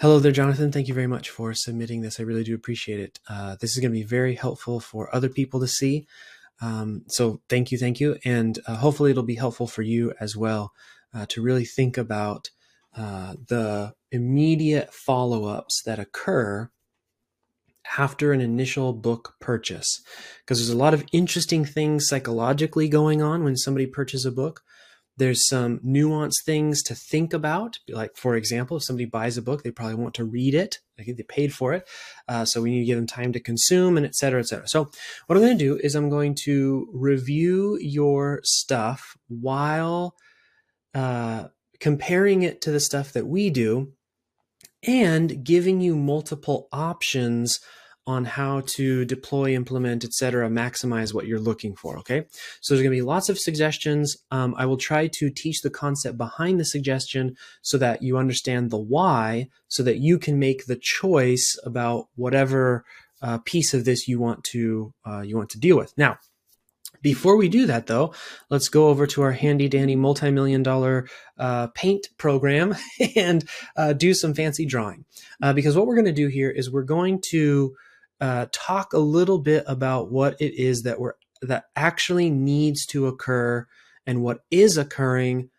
Hello there, Jonathan. Thank you very much for submitting this. I really do appreciate it. Uh, this is going to be very helpful for other people to see. Um, so thank you, thank you. And uh, hopefully it'll be helpful for you as well uh, to really think about uh, the immediate follow ups that occur after an initial book purchase. Because there's a lot of interesting things psychologically going on when somebody purchases a book. There's some nuanced things to think about. Like, for example, if somebody buys a book, they probably want to read it. Like they paid for it. Uh, so we need to give them time to consume and et cetera, et cetera. So what I'm going to do is I'm going to review your stuff while uh, comparing it to the stuff that we do and giving you multiple options on how to deploy, implement, etc., maximize what you're looking for. Okay, so there's going to be lots of suggestions. Um, I will try to teach the concept behind the suggestion so that you understand the why, so that you can make the choice about whatever uh, piece of this you want to uh, you want to deal with. Now, before we do that, though, let's go over to our handy dandy multi million dollar uh, paint program and uh, do some fancy drawing. Uh, because what we're going to do here is we're going to uh, talk a little bit about what it is that we're that actually needs to occur and what is occurring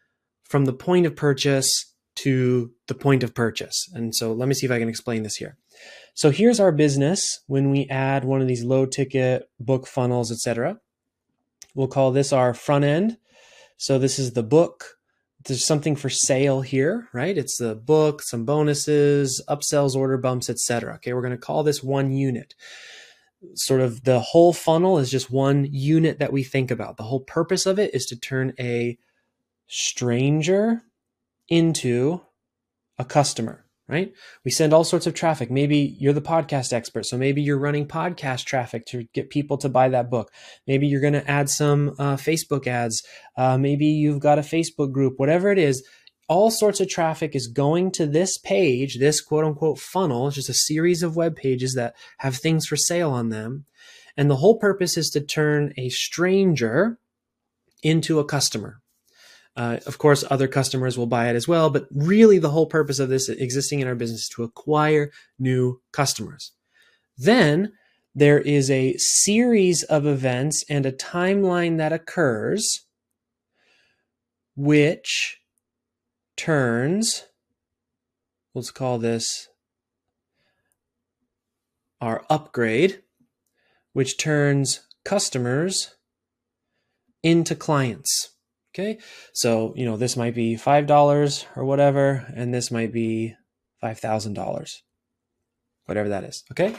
from the point of purchase to the point of purchase. And so let me see if I can explain this here. So here's our business when we add one of these low ticket book funnels, etc. We'll call this our front end. So this is the book there's something for sale here, right? It's the book, some bonuses, upsells, order bumps, etc. Okay, we're going to call this one unit. Sort of the whole funnel is just one unit that we think about. The whole purpose of it is to turn a stranger into a customer right? We send all sorts of traffic. Maybe you're the podcast expert. So maybe you're running podcast traffic to get people to buy that book. Maybe you're going to add some uh, Facebook ads. Uh, maybe you've got a Facebook group, whatever it is. All sorts of traffic is going to this page, this quote unquote funnel. It's just a series of web pages that have things for sale on them. And the whole purpose is to turn a stranger into a customer, uh, of course, other customers will buy it as well, but really the whole purpose of this existing in our business is to acquire new customers. Then there is a series of events and a timeline that occurs which turns, let's call this our upgrade, which turns customers into clients. Okay. So, you know, this might be $5 or whatever, and this might be $5,000, whatever that is. Okay.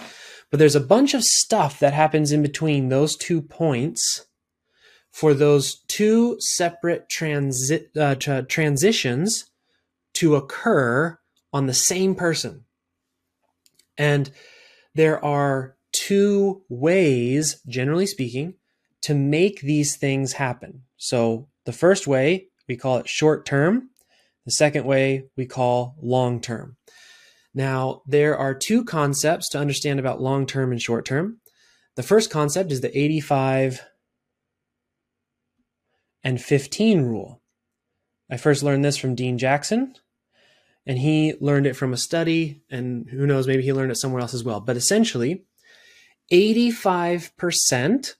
But there's a bunch of stuff that happens in between those two points for those two separate transi- uh, tra- transitions to occur on the same person. And there are two ways, generally speaking, to make these things happen. So the first way, we call it short term. The second way, we call long term. Now, there are two concepts to understand about long term and short term. The first concept is the 85 and 15 rule. I first learned this from Dean Jackson, and he learned it from a study, and who knows, maybe he learned it somewhere else as well. But essentially, 85%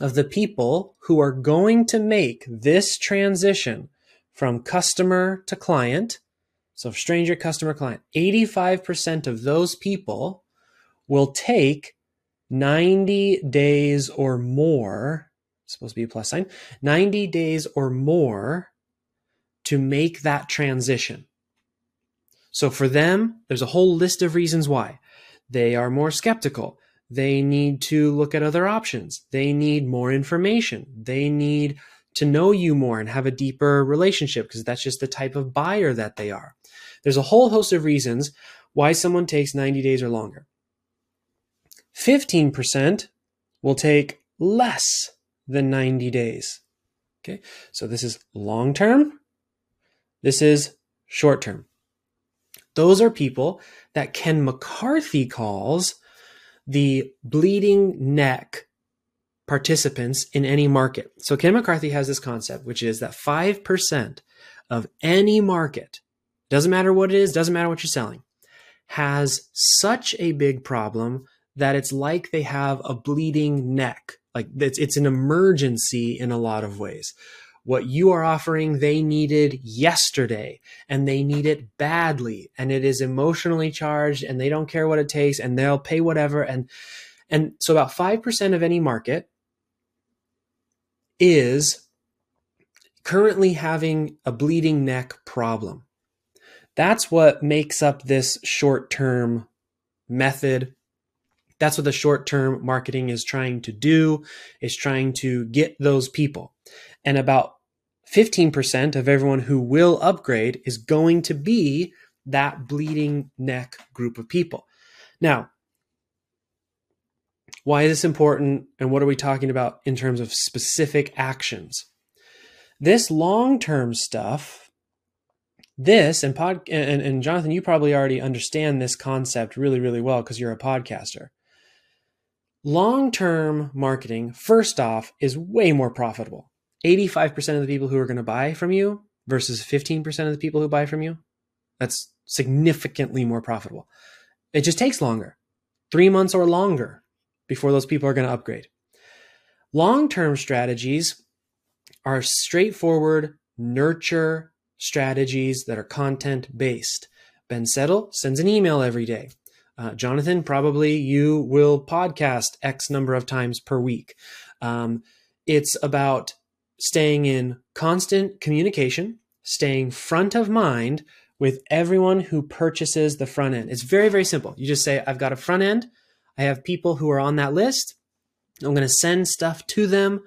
of the people who are going to make this transition from customer to client, so stranger, customer, client, 85% of those people will take 90 days or more, supposed to be a plus sign, 90 days or more to make that transition. So for them, there's a whole list of reasons why. They are more skeptical. They need to look at other options. They need more information. They need to know you more and have a deeper relationship because that's just the type of buyer that they are. There's a whole host of reasons why someone takes 90 days or longer. 15% will take less than 90 days. Okay, so this is long term, this is short term. Those are people that Ken McCarthy calls the bleeding neck participants in any market. So Ken McCarthy has this concept, which is that 5% of any market, doesn't matter what it is, doesn't matter what you're selling, has such a big problem that it's like they have a bleeding neck. Like it's, it's an emergency in a lot of ways. What you are offering, they needed yesterday and they need it badly and it is emotionally charged and they don't care what it takes and they'll pay whatever. And, and so about 5% of any market is currently having a bleeding neck problem. That's what makes up this short term method. That's what the short term marketing is trying to do, is trying to get those people. And about 15% of everyone who will upgrade is going to be that bleeding neck group of people. Now, why is this important and what are we talking about in terms of specific actions? This long term stuff this and pod and, and Jonathan, you probably already understand this concept really, really well because you're a podcaster. Long term marketing, first off, is way more profitable. 85% of the people who are going to buy from you versus 15% of the people who buy from you, that's significantly more profitable. It just takes longer, three months or longer before those people are going to upgrade. Long term strategies are straightforward, nurture, strategies that are content based. Ben Settle sends an email every day. Uh, Jonathan, probably you will podcast X number of times per week. Um, it's about staying in constant communication, staying front of mind with everyone who purchases the front end. It's very, very simple. You just say, I've got a front end. I have people who are on that list. I'm going to send stuff to them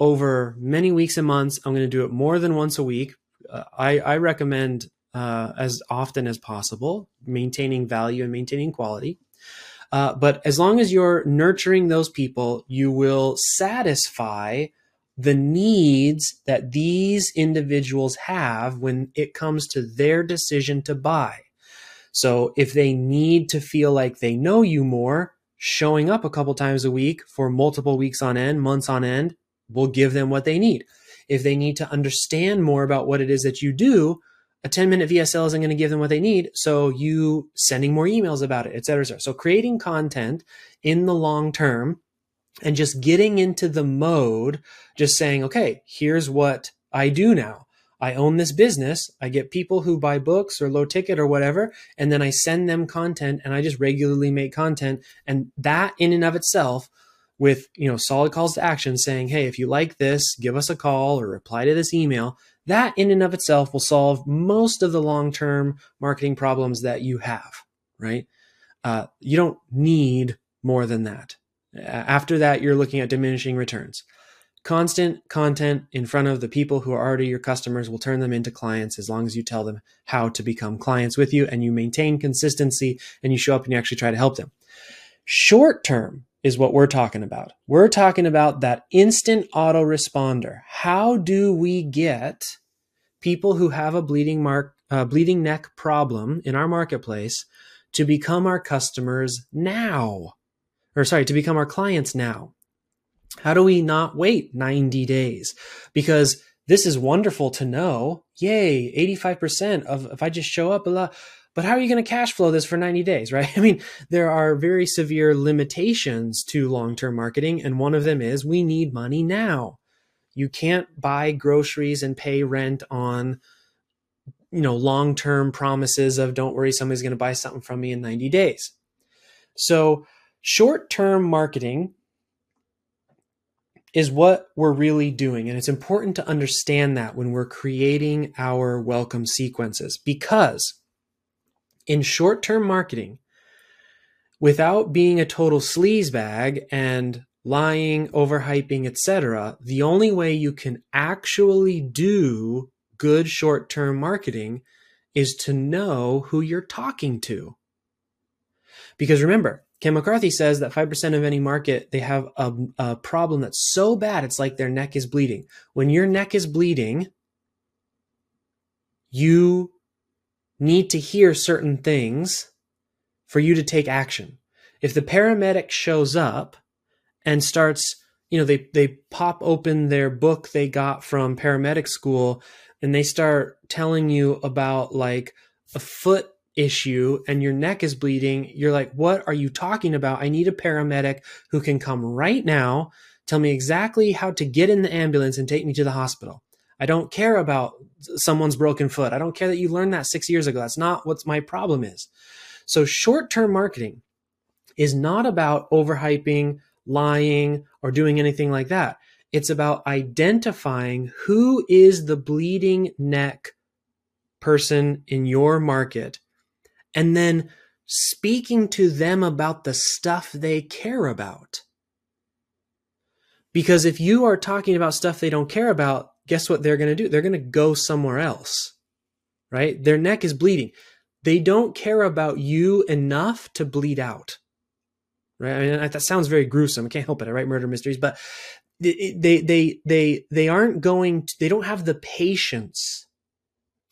over many weeks and months. I'm going to do it more than once a week uh, I, I recommend uh, as often as possible, maintaining value and maintaining quality. Uh, but as long as you're nurturing those people, you will satisfy the needs that these individuals have when it comes to their decision to buy. So if they need to feel like they know you more, showing up a couple times a week for multiple weeks on end, months on end, will give them what they need. If they need to understand more about what it is that you do, a 10 minute VSL isn't going to give them what they need. So you sending more emails about it, et cetera, et cetera. So creating content in the long term and just getting into the mode, just saying, okay, here's what I do now. I own this business. I get people who buy books or low ticket or whatever, and then I send them content and I just regularly make content. And that in and of itself with you know solid calls to action saying hey if you like this give us a call or reply to this email that in and of itself will solve most of the long-term marketing problems that you have right uh, you don't need more than that after that you're looking at diminishing returns constant content in front of the people who are already your customers will turn them into clients as long as you tell them how to become clients with you and you maintain consistency and you show up and you actually try to help them short term is what we're talking about. We're talking about that instant autoresponder. How do we get people who have a bleeding mark, uh, bleeding neck problem in our marketplace to become our customers now? Or sorry, to become our clients now. How do we not wait 90 days? Because this is wonderful to know. Yay, 85% of if I just show up, blah, but how are you going to cash flow this for 90 days, right? I mean, there are very severe limitations to long term marketing. And one of them is we need money now. You can't buy groceries and pay rent on, you know, long term promises of don't worry, somebody's going to buy something from me in 90 days. So, short term marketing is what we're really doing. And it's important to understand that when we're creating our welcome sequences because in short term marketing without being a total sleazebag and lying, overhyping, etc. The only way you can actually do good short term marketing is to know who you're talking to. Because remember, Ken McCarthy says that 5% of any market, they have a, a, problem that's so bad, it's like their neck is bleeding. When your neck is bleeding, you need to hear certain things for you to take action. If the paramedic shows up and starts, you know, they, they pop open their book they got from paramedic school and they start telling you about like a foot issue and your neck is bleeding, you're like, what are you talking about? I need a paramedic who can come right now, tell me exactly how to get in the ambulance and take me to the hospital. I don't care about someone's broken foot. I don't care that you learned that six years ago. That's not what my problem is. So short term marketing is not about overhyping, lying, or doing anything like that. It's about identifying who is the bleeding neck person in your market and then speaking to them about the stuff they care about. Because if you are talking about stuff they don't care about, guess what they're going to do? They're going to go somewhere else, right? Their neck is bleeding. They don't care about you enough to bleed out, right? I mean, that sounds very gruesome. I can't help it. I write murder mysteries, but they, they, they, they, they aren't going to, they don't have the patience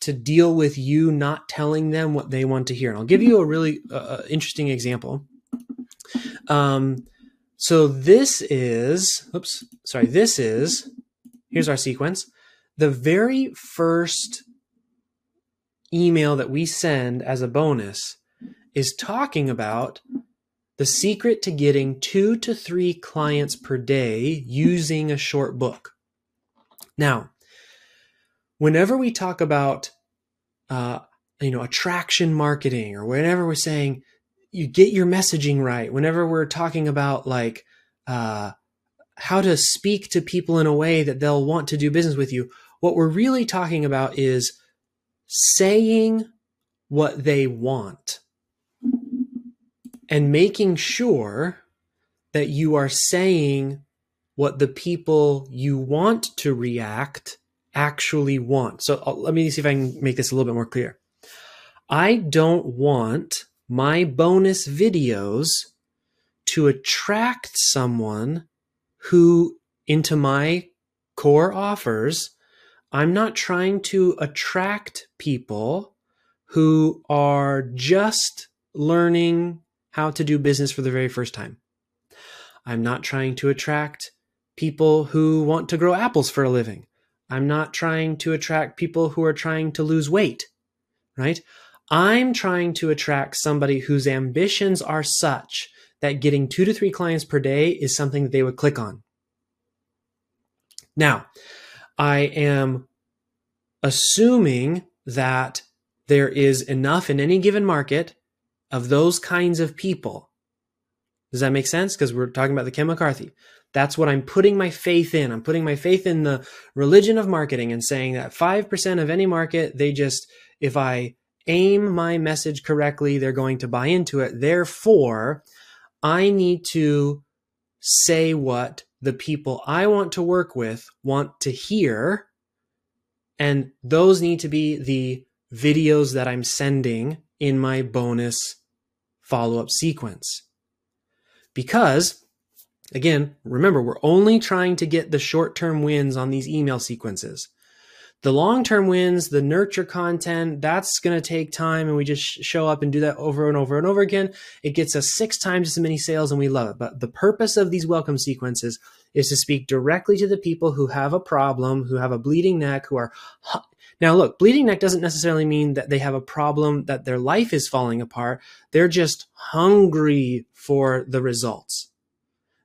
to deal with you not telling them what they want to hear. And I'll give you a really uh, uh interesting example. Um, so this is, oops, sorry, this is Here's our sequence. The very first email that we send as a bonus is talking about the secret to getting two to three clients per day using a short book. Now, whenever we talk about, uh, you know, attraction marketing or whenever we're saying you get your messaging right, whenever we're talking about like, uh, how to speak to people in a way that they'll want to do business with you. What we're really talking about is saying what they want and making sure that you are saying what the people you want to react actually want. So I'll, let me see if I can make this a little bit more clear. I don't want my bonus videos to attract someone who into my core offers, I'm not trying to attract people who are just learning how to do business for the very first time. I'm not trying to attract people who want to grow apples for a living. I'm not trying to attract people who are trying to lose weight, right? I'm trying to attract somebody whose ambitions are such that getting two to three clients per day is something that they would click on. Now, I am assuming that there is enough in any given market of those kinds of people. Does that make sense? Because we're talking about the Ken McCarthy. That's what I'm putting my faith in. I'm putting my faith in the religion of marketing and saying that 5% of any market, they just, if I aim my message correctly, they're going to buy into it. Therefore, I need to say what the people I want to work with want to hear. And those need to be the videos that I'm sending in my bonus follow up sequence. Because, again, remember, we're only trying to get the short term wins on these email sequences. The long term wins, the nurture content, that's going to take time. And we just show up and do that over and over and over again. It gets us six times as many sales and we love it. But the purpose of these welcome sequences is to speak directly to the people who have a problem, who have a bleeding neck, who are. Now, look, bleeding neck doesn't necessarily mean that they have a problem, that their life is falling apart. They're just hungry for the results.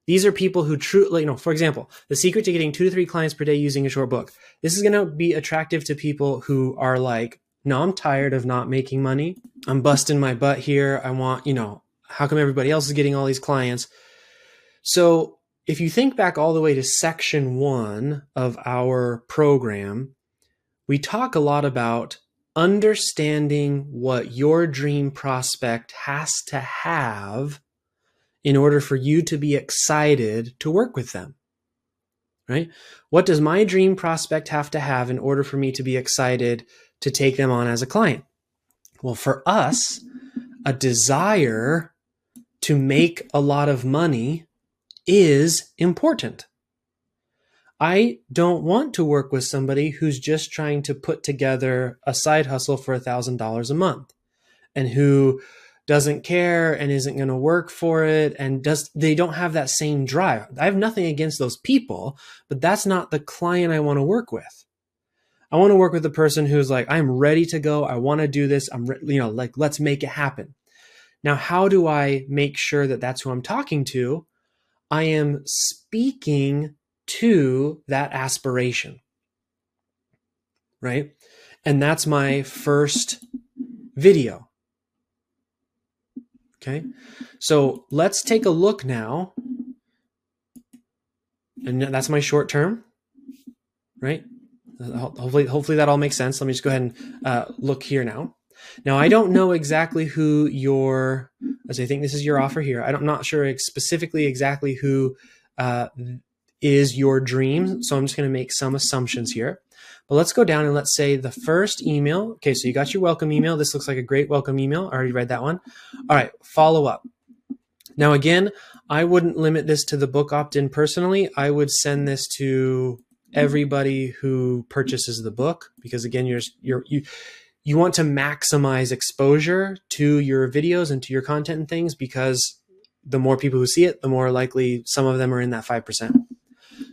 These are people who truly, you know, for example, the secret to getting two to three clients per day using a short book. This is going to be attractive to people who are like, no, I'm tired of not making money. I'm busting my butt here. I want, you know, how come everybody else is getting all these clients? So if you think back all the way to section one of our program, we talk a lot about understanding what your dream prospect has to have in order for you to be excited to work with them. Right? What does my dream prospect have to have in order for me to be excited to take them on as a client? Well, for us, a desire to make a lot of money is important. I don't want to work with somebody who's just trying to put together a side hustle for $1,000 a month and who doesn't care and isn't going to work for it and does they don't have that same drive. I have nothing against those people, but that's not the client I want to work with. I want to work with the person who's like, I'm ready to go. I want to do this. I'm, you know, like, let's make it happen. Now, how do I make sure that that's who I'm talking to? I am speaking to that aspiration. Right. And that's my first video. Okay. So let's take a look now. And that's my short term, right? Hopefully, hopefully that all makes sense. Let me just go ahead and uh, look here now. Now, I don't know exactly who your, as I think this is your offer here. I'm not sure specifically exactly who uh, is your dream. So I'm just going to make some assumptions here. But let's go down and let's say the first email. Okay, so you got your welcome email. This looks like a great welcome email. I already read that one. All right, follow up. Now, again, I wouldn't limit this to the book opt in personally. I would send this to everybody who purchases the book because again you're you're you you want to maximize exposure to your videos and to your content and things because the more people who see it, the more likely some of them are in that 5%.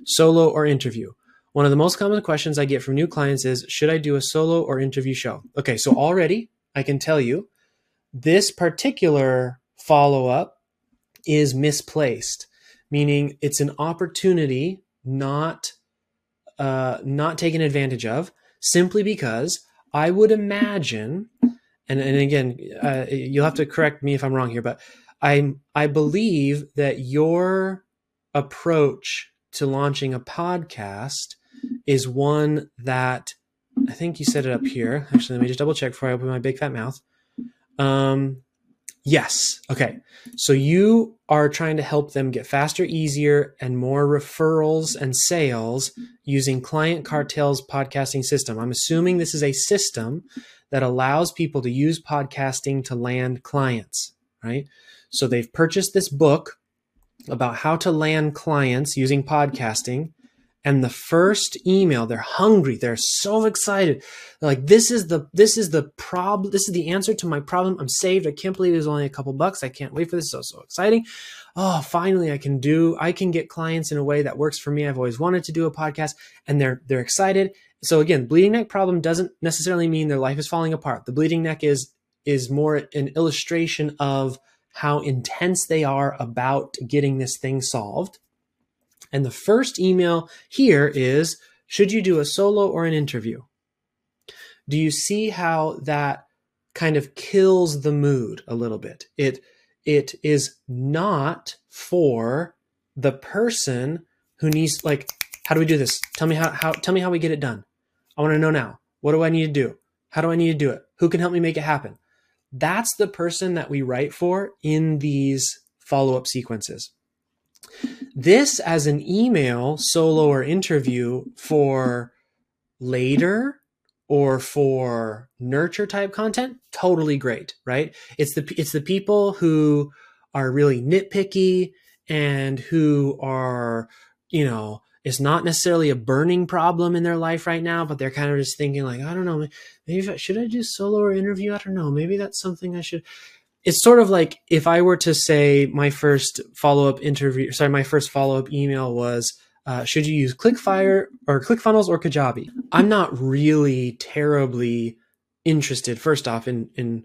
Solo or interview. One of the most common questions I get from new clients is Should I do a solo or interview show? Okay, so already I can tell you this particular follow up is misplaced, meaning it's an opportunity not uh, not taken advantage of simply because I would imagine, and, and again, uh, you'll have to correct me if I'm wrong here, but I I believe that your approach to launching a podcast is one that I think you set it up here. Actually, let me just double check before I open my big fat mouth. Um, yes. Okay. So you are trying to help them get faster, easier, and more referrals and sales using Client Cartel's podcasting system. I'm assuming this is a system that allows people to use podcasting to land clients, right? So they've purchased this book about how to land clients using podcasting. And the first email, they're hungry. They're so excited. They're like, this is the this is the problem. This is the answer to my problem. I'm saved. I can't believe it's only a couple bucks. I can't wait for this. So so exciting. Oh, finally I can do I can get clients in a way that works for me. I've always wanted to do a podcast and they're they're excited. So again, bleeding neck problem doesn't necessarily mean their life is falling apart. The bleeding neck is is more an illustration of how intense they are about getting this thing solved. And the first email here is Should you do a solo or an interview? Do you see how that kind of kills the mood a little bit? It it is not for the person who needs like how do we do this? Tell me how, how tell me how we get it done. I want to know now. What do I need to do? How do I need to do it? Who can help me make it happen? That's the person that we write for in these follow up sequences. This as an email, solo, or interview for later or for nurture type content, totally great, right? It's the it's the people who are really nitpicky and who are, you know, it's not necessarily a burning problem in their life right now, but they're kind of just thinking like, I don't know, maybe should I do solo or interview? I don't know. Maybe that's something I should. It's sort of like if I were to say my first follow up interview, sorry, my first follow up email was, uh, should you use ClickFire or ClickFunnels or Kajabi? I'm not really terribly interested, first off, in in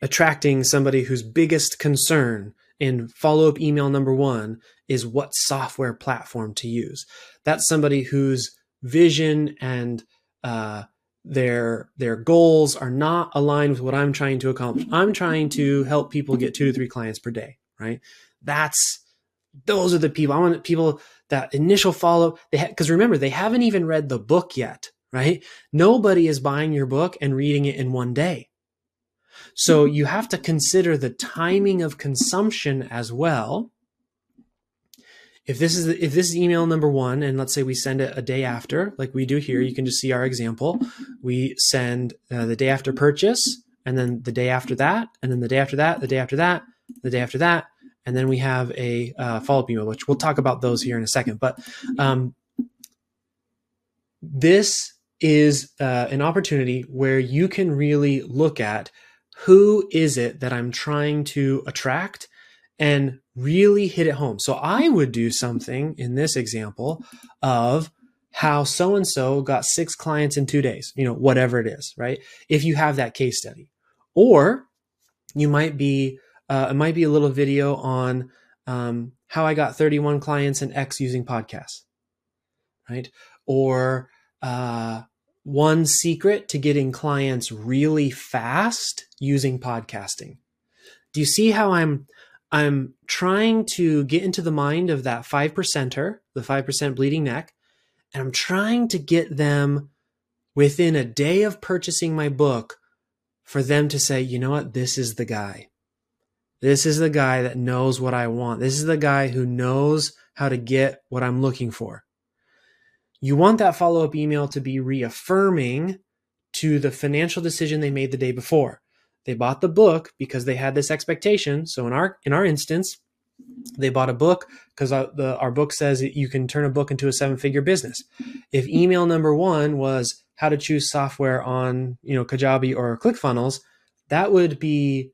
attracting somebody whose biggest concern in follow up email number one is what software platform to use. That's somebody whose vision and uh, their their goals are not aligned with what I'm trying to accomplish. I'm trying to help people get two to three clients per day, right? That's those are the people. I want people that initial follow. They because ha- remember they haven't even read the book yet, right? Nobody is buying your book and reading it in one day. So you have to consider the timing of consumption as well. If this is if this is email number one, and let's say we send it a day after, like we do here, you can just see our example. We send uh, the day after purchase, and then the day after that, and then the day after that, the day after that, the day after that, and then we have a uh, follow up email, which we'll talk about those here in a second. But um, this is uh, an opportunity where you can really look at who is it that I'm trying to attract and really hit it home. So I would do something in this example of how so and so got six clients in two days, you know, whatever it is, right? If you have that case study. Or you might be, uh, it might be a little video on um, how I got 31 clients in X using podcasts, right? Or uh, one secret to getting clients really fast using podcasting. Do you see how I'm I'm trying to get into the mind of that five percenter, the five percent bleeding neck, and I'm trying to get them within a day of purchasing my book for them to say, you know what, this is the guy. This is the guy that knows what I want. This is the guy who knows how to get what I'm looking for. You want that follow up email to be reaffirming to the financial decision they made the day before. They bought the book because they had this expectation. So in our in our instance, they bought a book because our, uh, our book says you can turn a book into a seven figure business. If email number one was how to choose software on you know Kajabi or ClickFunnels, that would be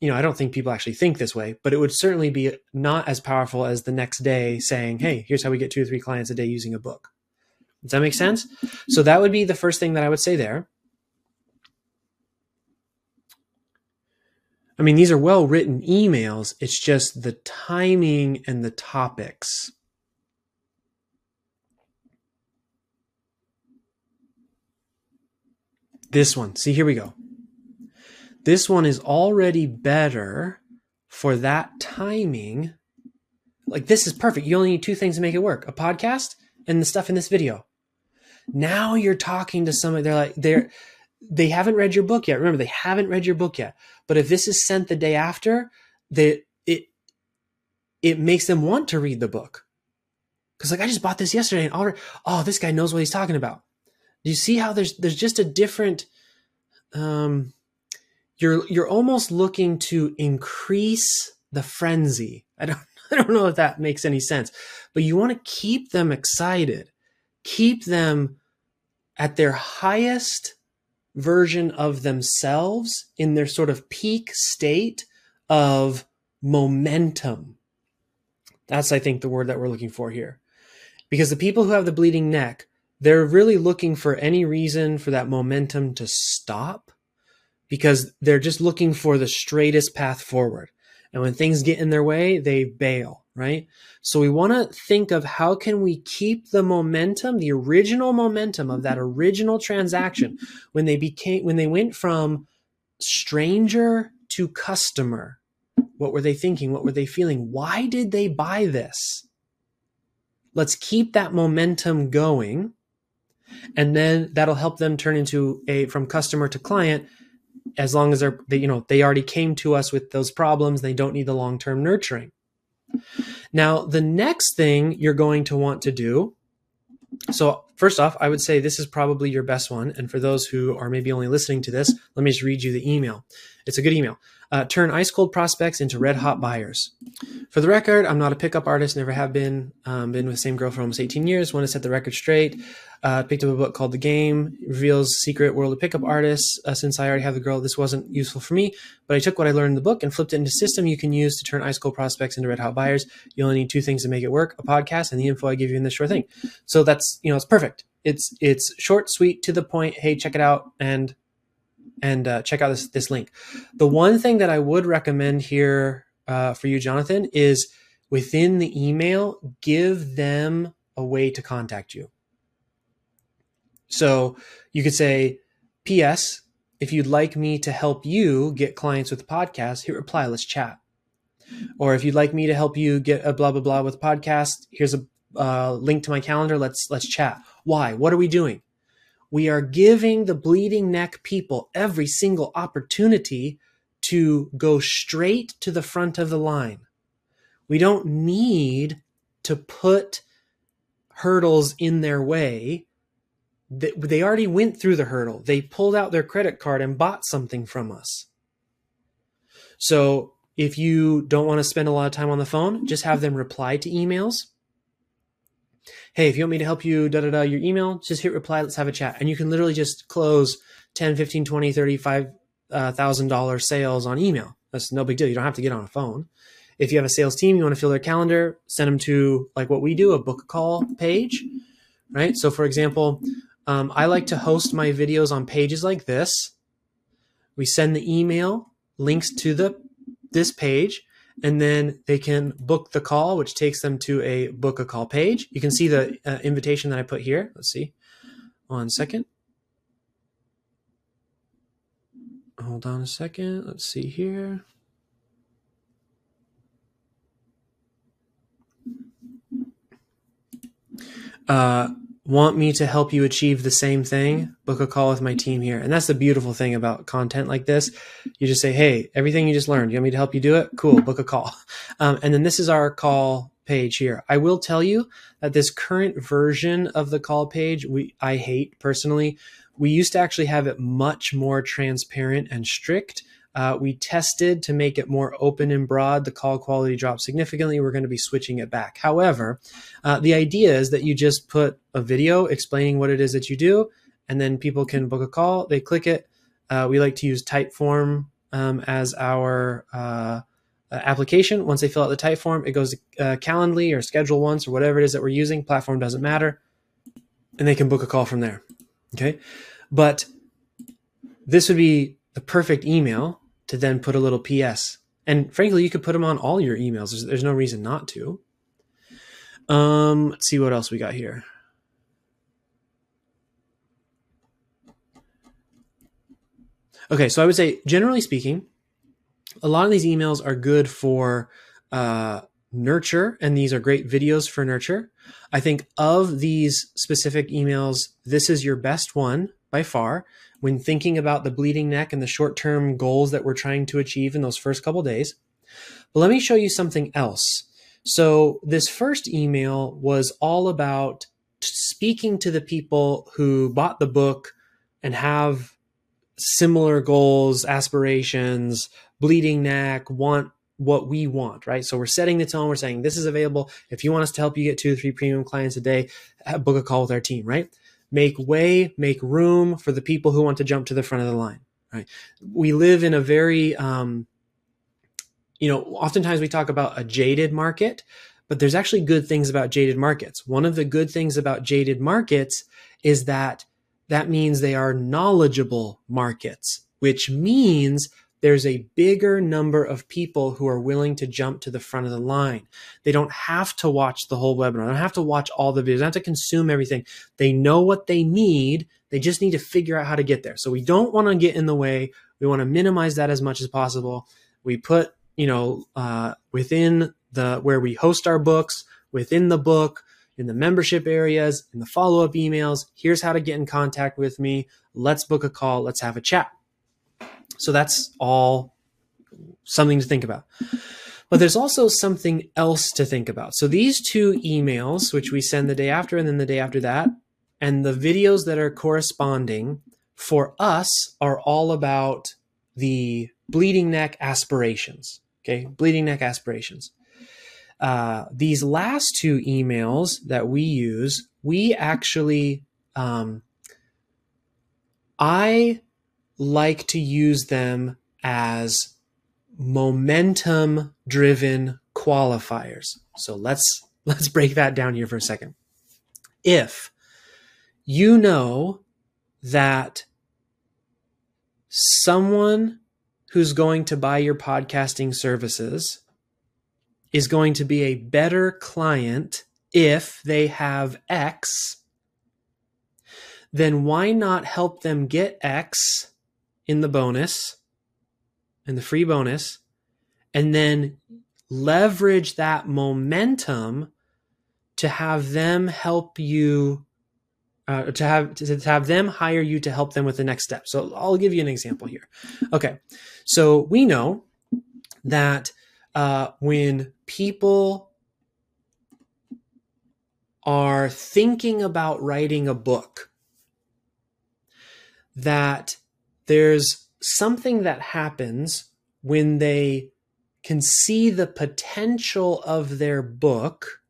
you know I don't think people actually think this way, but it would certainly be not as powerful as the next day saying, hey, here's how we get two or three clients a day using a book. Does that make sense? So that would be the first thing that I would say there. I mean, these are well written emails. It's just the timing and the topics. This one, see, here we go. This one is already better for that timing. Like, this is perfect. You only need two things to make it work a podcast and the stuff in this video. Now you're talking to somebody, they're like, they're, they haven't read your book yet. Remember, they haven't read your book yet. But if this is sent the day after, they, it it makes them want to read the book. Because like I just bought this yesterday and already, oh, this guy knows what he's talking about. Do you see how there's there's just a different um you're you're almost looking to increase the frenzy. I don't I don't know if that makes any sense. But you want to keep them excited. Keep them at their highest version of themselves in their sort of peak state of momentum. That's, I think, the word that we're looking for here. Because the people who have the bleeding neck, they're really looking for any reason for that momentum to stop because they're just looking for the straightest path forward. And when things get in their way, they bail right? So we want to think of how can we keep the momentum, the original momentum of that mm-hmm. original transaction when they became when they went from stranger to customer. What were they thinking? What were they feeling? Why did they buy this? Let's keep that momentum going. And then that'll help them turn into a from customer to client as long as they're they, you know they already came to us with those problems they don't need the long-term nurturing now, the next thing you're going to want to do so, first off, I would say this is probably your best one. And for those who are maybe only listening to this, let me just read you the email. It's a good email. Uh, turn ice cold prospects into red hot buyers. For the record, I'm not a pickup artist, never have been. Um, been with the same girl for almost 18 years. Want to set the record straight. Uh, picked up a book called The Game, reveals secret world of pickup artists. Uh, since I already have the girl, this wasn't useful for me, but I took what I learned in the book and flipped it into a system you can use to turn ice cold prospects into red hot buyers. You only need two things to make it work: a podcast and the info I give you in this short thing. So that's you know it's perfect. It's it's short, sweet, to the point. Hey, check it out and and uh, check out this this link. The one thing that I would recommend here uh, for you, Jonathan, is within the email, give them a way to contact you. So you could say, P.S. If you'd like me to help you get clients with podcasts, hit reply. Let's chat. Or if you'd like me to help you get a blah blah blah with podcast, here's a uh, link to my calendar. Let's let's chat. Why? What are we doing? We are giving the bleeding neck people every single opportunity to go straight to the front of the line. We don't need to put hurdles in their way they already went through the hurdle. They pulled out their credit card and bought something from us. So if you don't want to spend a lot of time on the phone, just have them reply to emails. Hey, if you want me to help you, da da da, your email, just hit reply. Let's have a chat. And you can literally just close 10, 15, 20, 35 uh, thousand dollar sales on email. That's no big deal. You don't have to get on a phone. If you have a sales team, you want to fill their calendar, send them to like what we do, a book call page right? So, for example, um, I like to host my videos on pages like this. We send the email links to the this page, and then they can book the call, which takes them to a book a call page. You can see the uh, invitation that I put here. Let's see. One second. Hold on a second. Let's see here. Uh, want me to help you achieve the same thing, book a call with my team here. And that's the beautiful thing about content like this. You just say, Hey, everything you just learned, you want me to help you do it? Cool, book a call. Um, and then this is our call page here. I will tell you that this current version of the call page, we I hate personally. We used to actually have it much more transparent and strict. Uh, we tested to make it more open and broad. The call quality dropped significantly. We're going to be switching it back. However, uh, the idea is that you just put a video explaining what it is that you do, and then people can book a call. They click it. Uh, we like to use Typeform um, as our uh, application. Once they fill out the Typeform, it goes to uh, Calendly or Schedule Once or whatever it is that we're using. Platform doesn't matter, and they can book a call from there. Okay, but this would be the perfect email to then put a little PS. And frankly, you could put them on all your emails. There's, there's no reason not to. Um, let's see what else we got here. Okay, so I would say, generally speaking, a lot of these emails are good for uh, nurture, and these are great videos for nurture. I think of these specific emails, this is your best one by far when thinking about the bleeding neck and the short term goals that we're trying to achieve in those first couple days. But let me show you something else. So, this first email was all about speaking to the people who bought the book and have similar goals, aspirations, bleeding neck, want what we want, right? So we're setting the tone. We're saying this is available. If you want us to help you get two or three premium clients a day, book a call with our team, right? Make way, make room for the people who want to jump to the front of the line. Right? We live in a very, um, you know, oftentimes we talk about a jaded market, but there's actually good things about jaded markets. One of the good things about jaded markets is that that means they are knowledgeable markets, which means there's a bigger number of people who are willing to jump to the front of the line. They don't have to watch the whole webinar. They don't have to watch all the videos. They don't have to consume everything. They know what they need. They just need to figure out how to get there. So we don't want to get in the way. We want to minimize that as much as possible. We put, you know, uh, within the where we host our books, within the book, in the membership areas, in the follow up emails. Here's how to get in contact with me. Let's book a call. Let's have a chat. So that's all something to think about. But there's also something else to think about. So these two emails, which we send the day after and then the day after that, and the videos that are corresponding for us are all about the bleeding neck aspirations. Okay, bleeding neck aspirations. Uh, these last two emails that we use, we actually, um, I like to use them as momentum driven qualifiers. So let's let's break that down here for a second. If you know that someone who's going to buy your podcasting services is going to be a better client if they have X, then why not help them get X in the bonus, in the free bonus, and then leverage that momentum to have them help you uh, to have to, to, have them hire you to help them with the next step. So I'll give you an example here. Okay, so we know that uh, when people are thinking about writing a book, that there's something that happens when they can see the potential of their book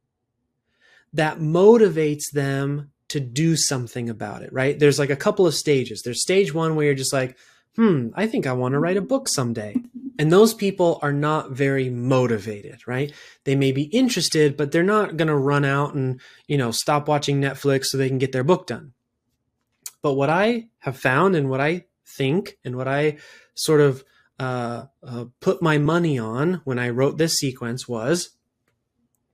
that motivates them to do something about it, right? There's like a couple of stages. There's stage one where you're just like, hmm, I think I want to write a book someday. And those people are not very motivated, right? They may be interested, but they're not going to run out and, you know, stop watching Netflix so they can get their book done. But what I have found and what I think and what I sort of uh, uh, put my money on when I wrote this sequence was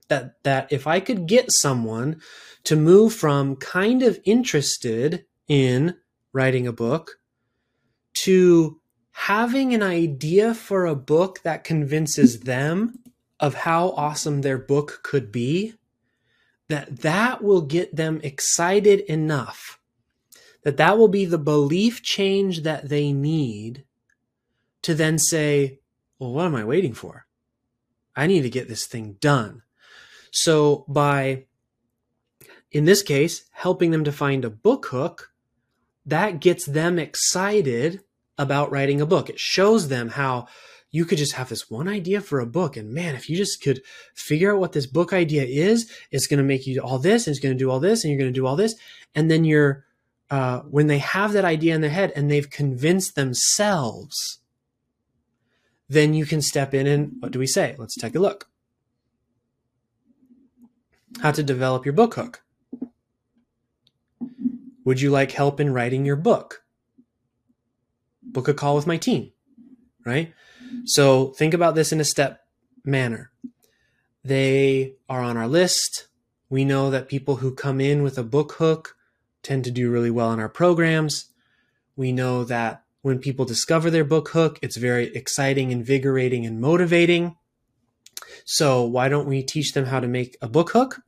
that that if I could get someone to move from kind of interested in writing a book to having an idea for a book that convinces them of how awesome their book could be that that will get them excited enough that that will be the belief change that they need to then say, well, what am I waiting for? I need to get this thing done. So by, in this case, helping them to find a book hook, that gets them excited about writing a book. It shows them how you could just have this one idea for a book. And man, if you just could figure out what this book idea is, it's going to make you all this and it's going to do all this and you're going to do all this. And then you're, uh, when they have that idea in their head and they've convinced themselves then you can step in and what do we say? Let's take a look. How to develop your book hook. Would you like help in writing your book? Book a call with my team, right? So think about this in a step manner. They are on our list. We know that people who come in with a book hook tend to do really well in our programs. We know that when people discover their book hook, it's very exciting, invigorating, and motivating. So why don't we teach them how to make a book hook?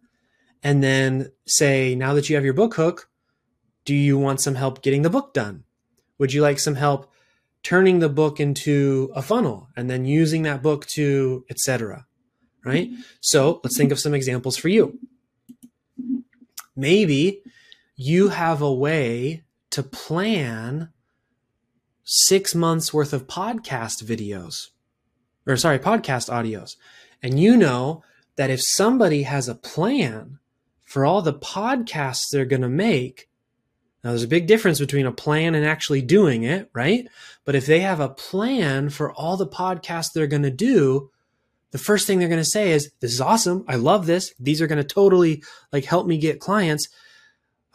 And then say, now that you have your book hook, do you want some help getting the book done? Would you like some help turning the book into a funnel and then using that book to etc. Right? So let's think of some examples for you. Maybe you have a way to plan six months worth of podcast videos or sorry, podcast audios. And you know that if somebody has a plan for all the podcasts they're going to make, now there's a big difference between a plan and actually doing it, right? But if they have a plan for all the podcasts they're going to do, the first thing they're going to say is, this is awesome. I love this. These are going to totally like help me get clients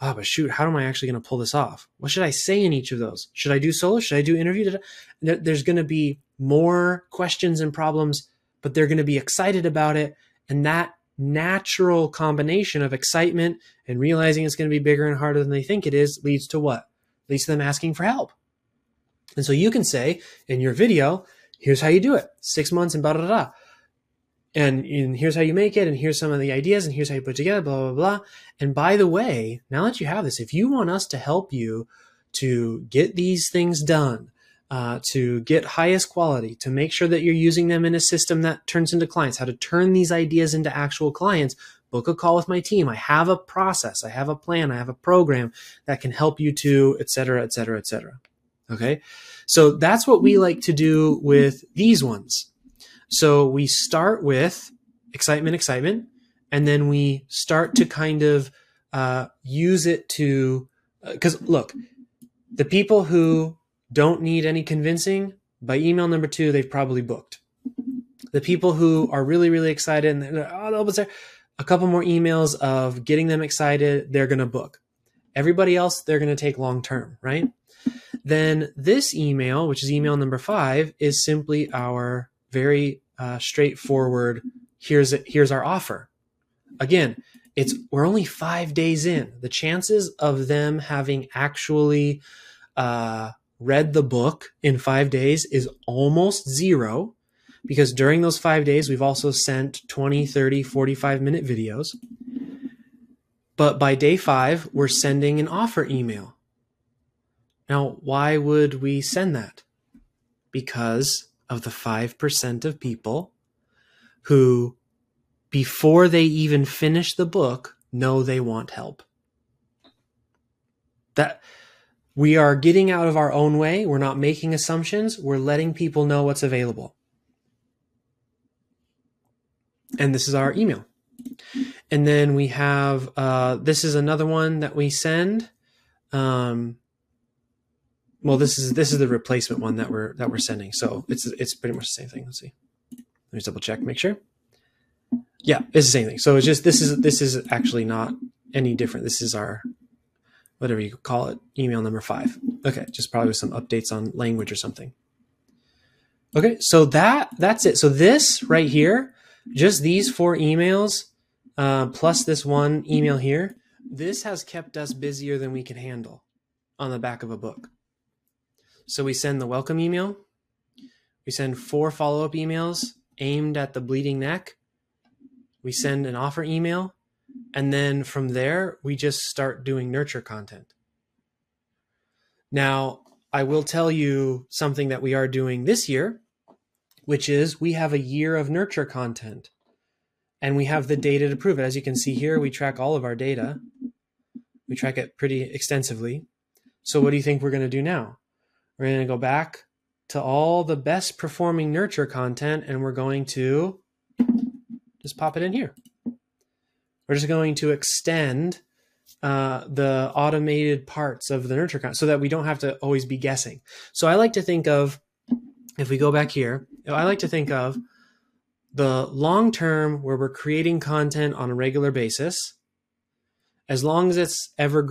oh, but shoot, how am I actually going to pull this off? What should I say in each of those? Should I do solo? Should I do interview? There's going to be more questions and problems, but they're going to be excited about it. And that natural combination of excitement and realizing it's going to be bigger and harder than they think it is leads to what? Leads to them asking for help. And so you can say in your video, here's how you do it. Six months and blah, blah, blah and, and here's how you make it, and here's some of the ideas, and here's how you put together, blah, blah, blah. And by the way, now that you have this, if you want us to help you to get these things done, uh, to get highest quality, to make sure that you're using them in a system that turns into clients, how to turn these ideas into actual clients, book a call with my team. I have a process, I have a plan, I have a program that can help you to, et cetera, et cetera, et cetera. Okay. So that's what we like to do with these ones. So we start with excitement, excitement, and then we start to kind of uh, use it to, because uh, look, the people who don't need any convincing by email number two, they've probably booked. The people who are really, really excited and they're, oh, there, a couple more emails of getting them excited, they're going to book. Everybody else, they're going to take long term, right? Then this email, which is email number five, is simply our very uh, straightforward. Here's it. Here's our offer. Again, it's we're only five days in. The chances of them having actually uh, read the book in five days is almost zero because during those five days, we've also sent 20, 30, 45 minute videos. But by day five, we're sending an offer email. Now, why would we send that? Because of the 5% of people who, before they even finish the book, know they want help. That we are getting out of our own way. We're not making assumptions. We're letting people know what's available. And this is our email. And then we have uh, this is another one that we send. Um, well, this is this is the replacement one that we're that we're sending. So it's it's pretty much the same thing. Let's see. Let me double check, make sure. Yeah, it's the same thing. So it's just this is this is actually not any different. This is our whatever you call it, email number five. Okay, just probably with some updates on language or something. Okay, so that that's it. So this right here, just these four emails, uh, plus this one email here, this has kept us busier than we can handle on the back of a book. So we send the welcome email, we send four follow up emails aimed at the bleeding neck, we send an offer email, and then from there, we just start doing nurture content. Now, I will tell you something that we are doing this year, which is we have a year of nurture content and we have the data to prove it. As you can see here, we track all of our data. We track it pretty extensively. So, what do you think we're going to do now? We're going to go back to all the best performing nurture content and we're going to just pop it in here. We're just going to extend uh, the automated parts of the nurture content so that we don't have to always be guessing. So I like to think of, if we go back here, I like to think of the long term where we're creating content on a regular basis, as long as it's ever